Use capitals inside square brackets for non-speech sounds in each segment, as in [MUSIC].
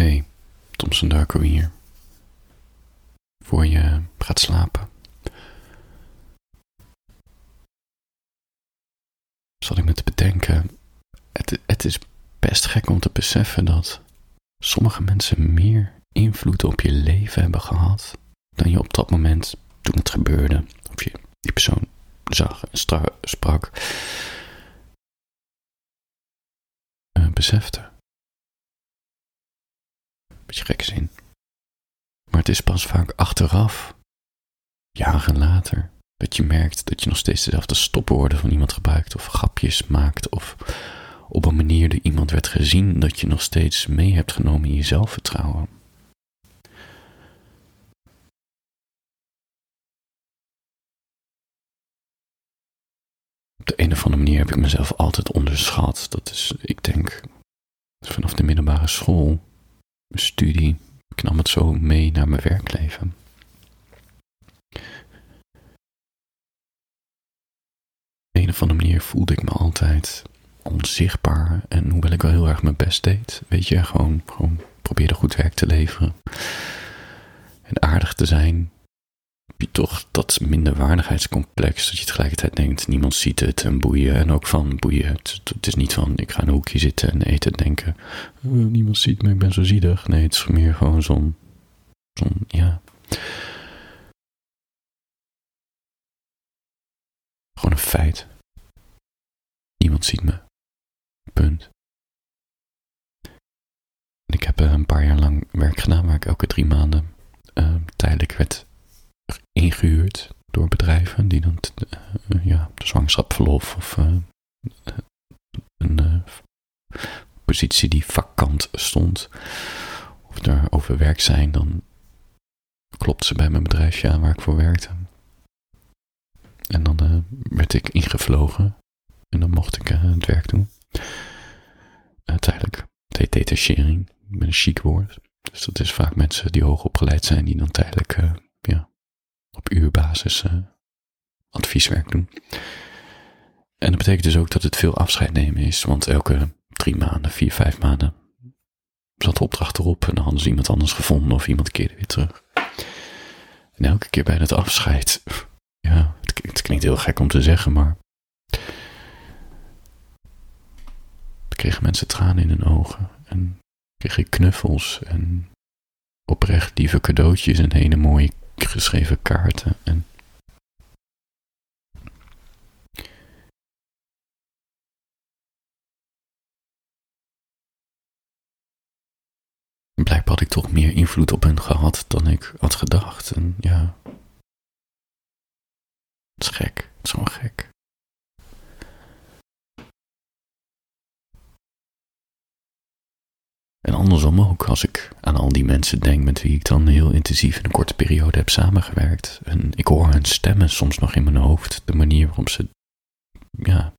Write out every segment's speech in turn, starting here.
Hey, Thompson Darko hier. Voor je gaat slapen. Zat ik me te bedenken. Het, het is best gek om te beseffen dat sommige mensen meer invloed op je leven hebben gehad dan je op dat moment toen het gebeurde. Of je die persoon zag en sprak. Uh, besefte. Beetje gekke zin. Maar het is pas vaak achteraf, jaren later, dat je merkt dat je nog steeds dezelfde stopwoorden van iemand gebruikt of grapjes maakt of op een manier door iemand werd gezien dat je nog steeds mee hebt genomen in je zelfvertrouwen. Op de een of andere manier heb ik mezelf altijd onderschat. Dat is, ik denk, vanaf de middelbare school, mijn studie, ik nam het zo mee naar mijn werkleven. Op een of andere manier voelde ik me altijd onzichtbaar. En hoewel ik wel heel erg mijn best deed, weet je, gewoon, gewoon probeerde goed werk te leveren. En aardig te zijn, je toch dat minderwaardigheidscomplex. Dat je tegelijkertijd denkt, niemand ziet het en boeien. En ook van boeien. Het, is niet van, ik ga in een hoekje zitten en eten en denken, oh, niemand ziet me, ik ben zo zielig. Nee, het is meer gewoon zo'n, zo'n, ja... Gewoon een feit. Niemand ziet me. Punt. En ik heb uh, een paar jaar lang werk gedaan waar ik elke drie maanden uh, tijdelijk werd door bedrijven die dan uh, ja, de zwangerschapverlof of een positie die vakant stond of daar over werk zijn, dan klopt ze bij mijn bedrijfje aan waar ik voor werkte. En dan werd ik ingevlogen en dan mocht ik het werk doen. Uiteindelijk, heet detachering, met een chic woord. Dus dat is vaak mensen die hoog opgeleid zijn, die dan tijdelijk op uurbasis uh, advieswerk doen. En dat betekent dus ook dat het veel afscheid nemen is, want elke drie maanden, vier, vijf maanden zat de opdracht erop en dan hadden ze iemand anders gevonden of iemand keerde weer terug. En elke keer bij dat afscheid, ja, het, het klinkt heel gek om te zeggen, maar kregen mensen tranen in hun ogen en kreeg ik knuffels en oprecht lieve cadeautjes en hele mooie geschreven kaarten en Blijkbaar had ik toch meer invloed op hen gehad dan ik had gedacht. En ja. Het is gek. Het is gewoon gek. En andersom ook, als ik aan al die mensen denk met wie ik dan heel intensief in een korte periode heb samengewerkt. En ik hoor hun stemmen soms nog in mijn hoofd, de manier waarop ze ja,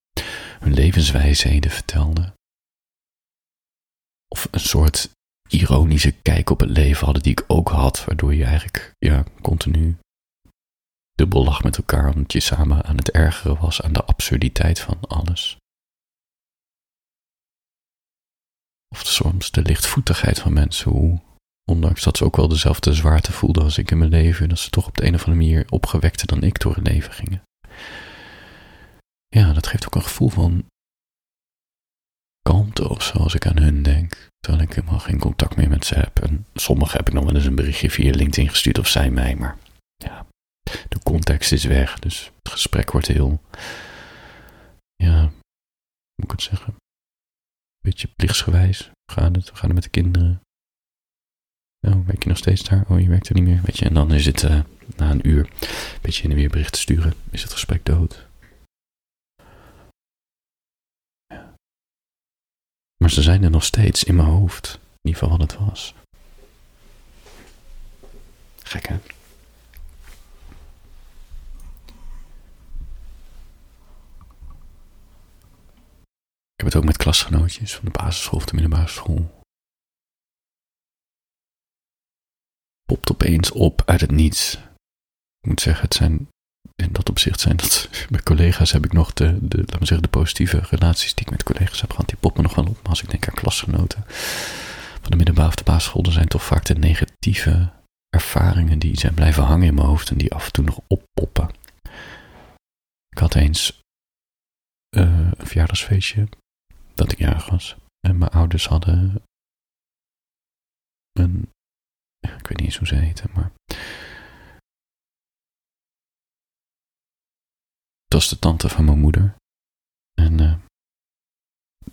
hun levenswijsheden vertelden. Of een soort ironische kijk op het leven hadden die ik ook had, waardoor je eigenlijk ja, continu dubbel lag met elkaar, omdat je samen aan het ergeren was aan de absurditeit van alles. Of soms de lichtvoetigheid van mensen, hoe, ondanks dat ze ook wel dezelfde zwaarte voelden als ik in mijn leven, dat ze toch op de een of andere manier opgewekter dan ik door het leven gingen. Ja, dat geeft ook een gevoel van kalmte of zo als ik aan hun denk. Terwijl ik helemaal geen contact meer met ze heb. En sommigen heb ik nog wel eens een berichtje via LinkedIn gestuurd of zij mij, maar ja, de context is weg. Dus het gesprek wordt heel, ja, hoe moet ik het zeggen? Beetje plichtsgewijs. Gaat het? Gaat het met de kinderen? Oh, werk je nog steeds daar? Oh, je werkt er niet meer. Weet je, en dan is het uh, na een uur een beetje in en weer berichten sturen. Is het gesprek dood? Ja. Maar ze zijn er nog steeds in mijn hoofd. In ieder geval wat het was. Gek? Heb het ook met klasgenootjes van de basisschool of de middelbare school. Popt opeens op uit het niets. Ik moet zeggen, het zijn in dat opzicht zijn dat [LAUGHS] met collega's heb ik nog de, de, laat me zeggen, de positieve relaties die ik met collega's heb gehad, die poppen nog wel op. Maar als ik denk aan klasgenoten, van de middelbare of de basisschool, er zijn toch vaak de negatieve ervaringen die zijn blijven hangen in mijn hoofd en die af en toe nog oppoppen. Ik had eens uh, een verjaardagsfeestje dat ik jarig was. En mijn ouders hadden een, ik weet niet eens hoe ze heten, maar het was de tante van mijn moeder. En uh,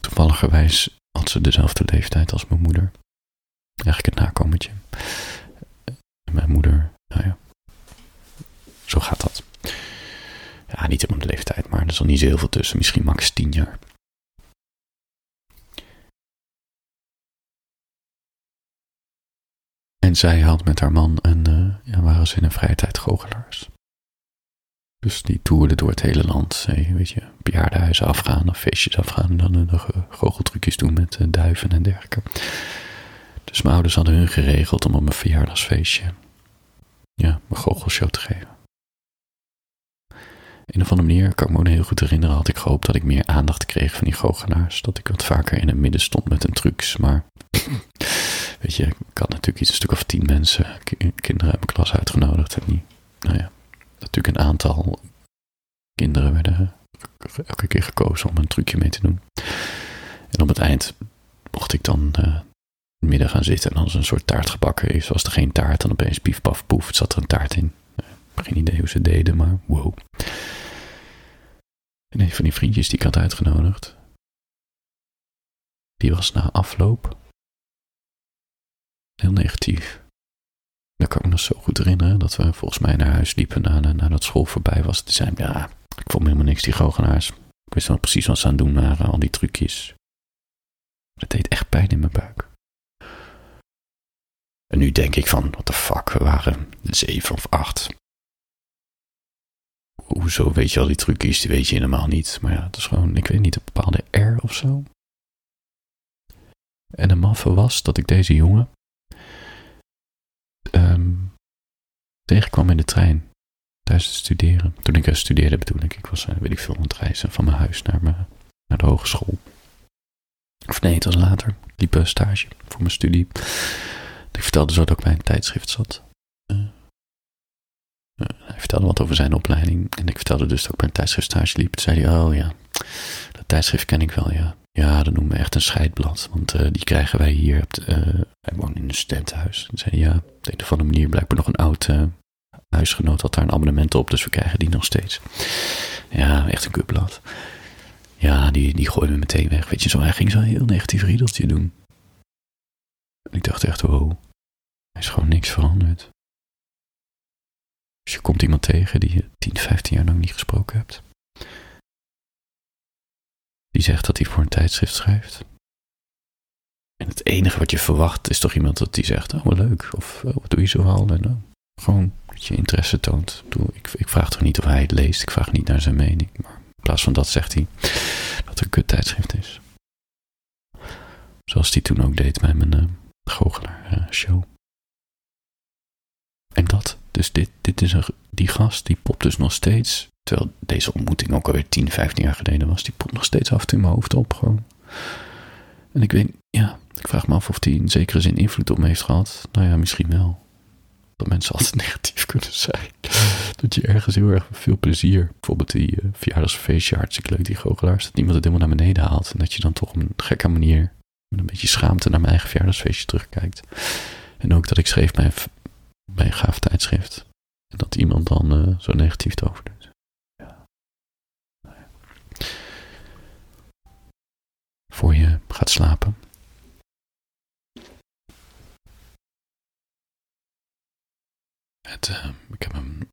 toevalligerwijs had ze dezelfde leeftijd als mijn moeder. Eigenlijk een nakomertje. En mijn moeder, nou ja, zo gaat dat. Ja, niet helemaal de leeftijd, maar er is al niet zo heel veel tussen. Misschien max tien jaar. En zij had met haar man en uh, ja, waren ze in een vrije tijd goochelaars. Dus die toerden door het hele land. weet je, bejaardenhuizen afgaan of feestjes afgaan. En dan nog goocheltrucjes doen met uh, duiven en dergelijke. Dus mijn ouders hadden hun geregeld om op mijn verjaardagsfeestje ja, een goochelshow te geven. Een of andere manier, kan me ook heel goed herinneren, had ik gehoopt dat ik meer aandacht kreeg van die goochelaars. Dat ik wat vaker in het midden stond met een trucs. Maar weet je, ik had natuurlijk iets, een stuk of tien mensen, kinderen uit mijn klas uitgenodigd. En die, nou ja, natuurlijk een aantal kinderen werden elke keer gekozen om een trucje mee te doen. En op het eind mocht ik dan uh, midden gaan zitten en als een soort taart gebakken is, was er geen taart, dan opeens pief paf poef, het zat er een taart in. Uh, geen idee hoe ze deden, maar wow. En een van die vriendjes die ik had uitgenodigd, die was na afloop heel negatief. Dat kan ik me nog zo goed herinneren, dat we volgens mij naar huis liepen nadat school voorbij was. Toen zei ja, ik vond helemaal niks, die goochelaars. Ik wist wel precies wat ze aan het doen waren, al die trucjes. Dat deed echt pijn in mijn buik. En nu denk ik van, what the fuck, we waren zeven of acht. Hoezo weet je al die trucjes, die weet je helemaal niet. Maar ja, het is gewoon, ik weet niet, een bepaalde R of zo. En de maffe was dat ik deze jongen tegenkwam in de trein tijdens het studeren. Toen ik studeerde bedoel ik, ik was, uh, weet ik veel, aan het reizen van mijn huis naar, mijn, naar de hogeschool. Of nee, het was later. Ik liep een stage voor mijn studie. Ik vertelde zo dat ik bij een tijdschrift zat. Uh, hij vertelde wat over zijn opleiding. En ik vertelde dus dat ik bij een tijdschrift stage liep. Toen zei hij, oh ja, dat tijdschrift ken ik wel, ja. Ja, dat noemen we echt een scheidblad. Want die krijgen wij hier. Op wij wonen in een studentenhuis. En zei ja, op de een of andere manier blijkbaar nog een oud huisgenoot had daar een abonnement op. Dus we krijgen die nog steeds. Ja, echt een kutblad. Ja, die, die gooien we meteen weg. Weet je, zo, hij ging zo'n heel negatief riedeltje doen. En ik dacht echt, wow, er is gewoon niks veranderd. Dus je komt iemand tegen die je 10, 15 jaar lang niet gesproken hebt die zegt dat hij voor een tijdschrift schrijft. En het enige wat je verwacht is toch iemand dat die zegt, oh leuk, of oh, wat doe je zoal? En uh, gewoon dat je interesse toont. Ik, ik vraag toch niet of hij het leest, ik vraag niet naar zijn mening. Maar in plaats van dat zegt hij dat het een kut tijdschrift is. Zoals hij toen ook deed bij mijn uh, goochelaar uh, show. En dat, dus dit, dit is een, die gast, die popt dus nog steeds Terwijl deze ontmoeting ook alweer 10, 15 jaar geleden was. Die popt nog steeds af en toe in mijn hoofd op. En ik weet, ja, ik vraag me af of die in zekere zin invloed op me heeft gehad. Nou ja, misschien wel. Dat mensen altijd [LAUGHS] negatief kunnen zijn. dat je ergens heel erg veel plezier. Bijvoorbeeld die uh, verjaardagsfeestje, hartstikke leuk, die goochelaars. Dat niemand het helemaal naar beneden haalt. En dat je dan toch op een gekke manier met een beetje schaamte naar mijn eigen verjaardagsfeestje terugkijkt. En ook dat ik schreef bij, een gaaf tijdschrift. En dat iemand dan uh, zo negatief over doet. voor je gaat slapen. Uh, ik heb een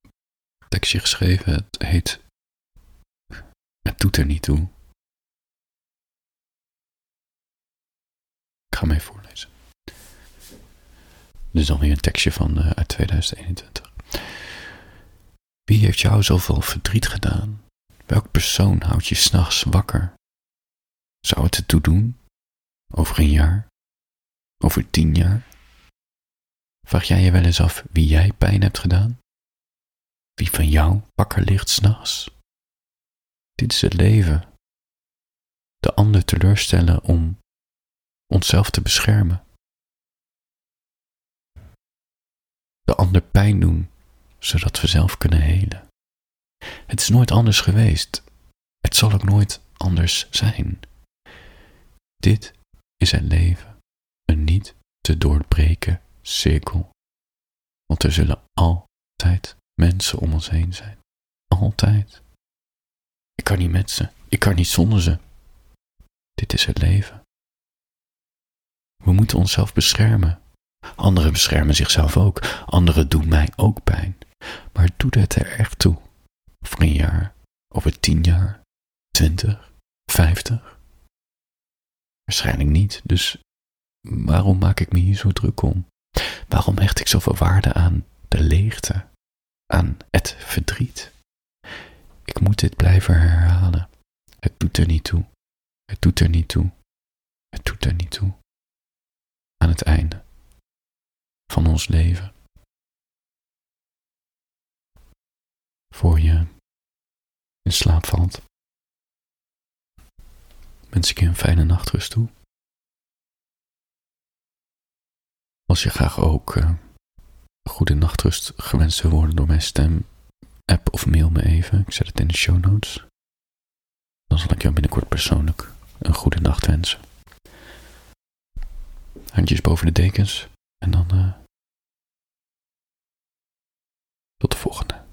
tekstje geschreven. Het heet Het doet er niet toe. Ik ga even voorlezen. Dit is alweer een tekstje van uh, uit 2021. Wie heeft jou zoveel verdriet gedaan? Welk persoon houdt je s'nachts wakker? Zou het ertoe doen? Over een jaar? Over tien jaar? Vraag jij je wel eens af wie jij pijn hebt gedaan? Wie van jou wakker ligt s'nachts? Dit is het leven. De ander teleurstellen om onszelf te beschermen. de ander pijn doen, zodat we zelf kunnen helen. Het is nooit anders geweest. Het zal ook nooit anders zijn. Dit is het leven, een niet te doorbreken cirkel. Want er zullen altijd mensen om ons heen zijn. Altijd. Ik kan niet met ze, ik kan niet zonder ze. Dit is het leven. We moeten onszelf beschermen. Anderen beschermen zichzelf ook. Anderen doen mij ook pijn. Maar doe het er echt toe. Over een jaar, over tien jaar, twintig, vijftig. Waarschijnlijk niet, dus waarom maak ik me hier zo druk om? Waarom hecht ik zoveel waarde aan de leegte, aan het verdriet? Ik moet dit blijven herhalen. Het doet er niet toe. Het doet er niet toe. Het doet er niet toe. Aan het einde van ons leven. Voor je in slaap valt. Wens ik je een fijne nachtrust toe. Als je graag ook uh, goede nachtrust gewenst wil worden door mijn stem, app of mail me even. Ik zet het in de show notes. Dan zal ik jou binnenkort persoonlijk een goede nacht wensen. Handjes boven de dekens en dan. Eh, tot de volgende.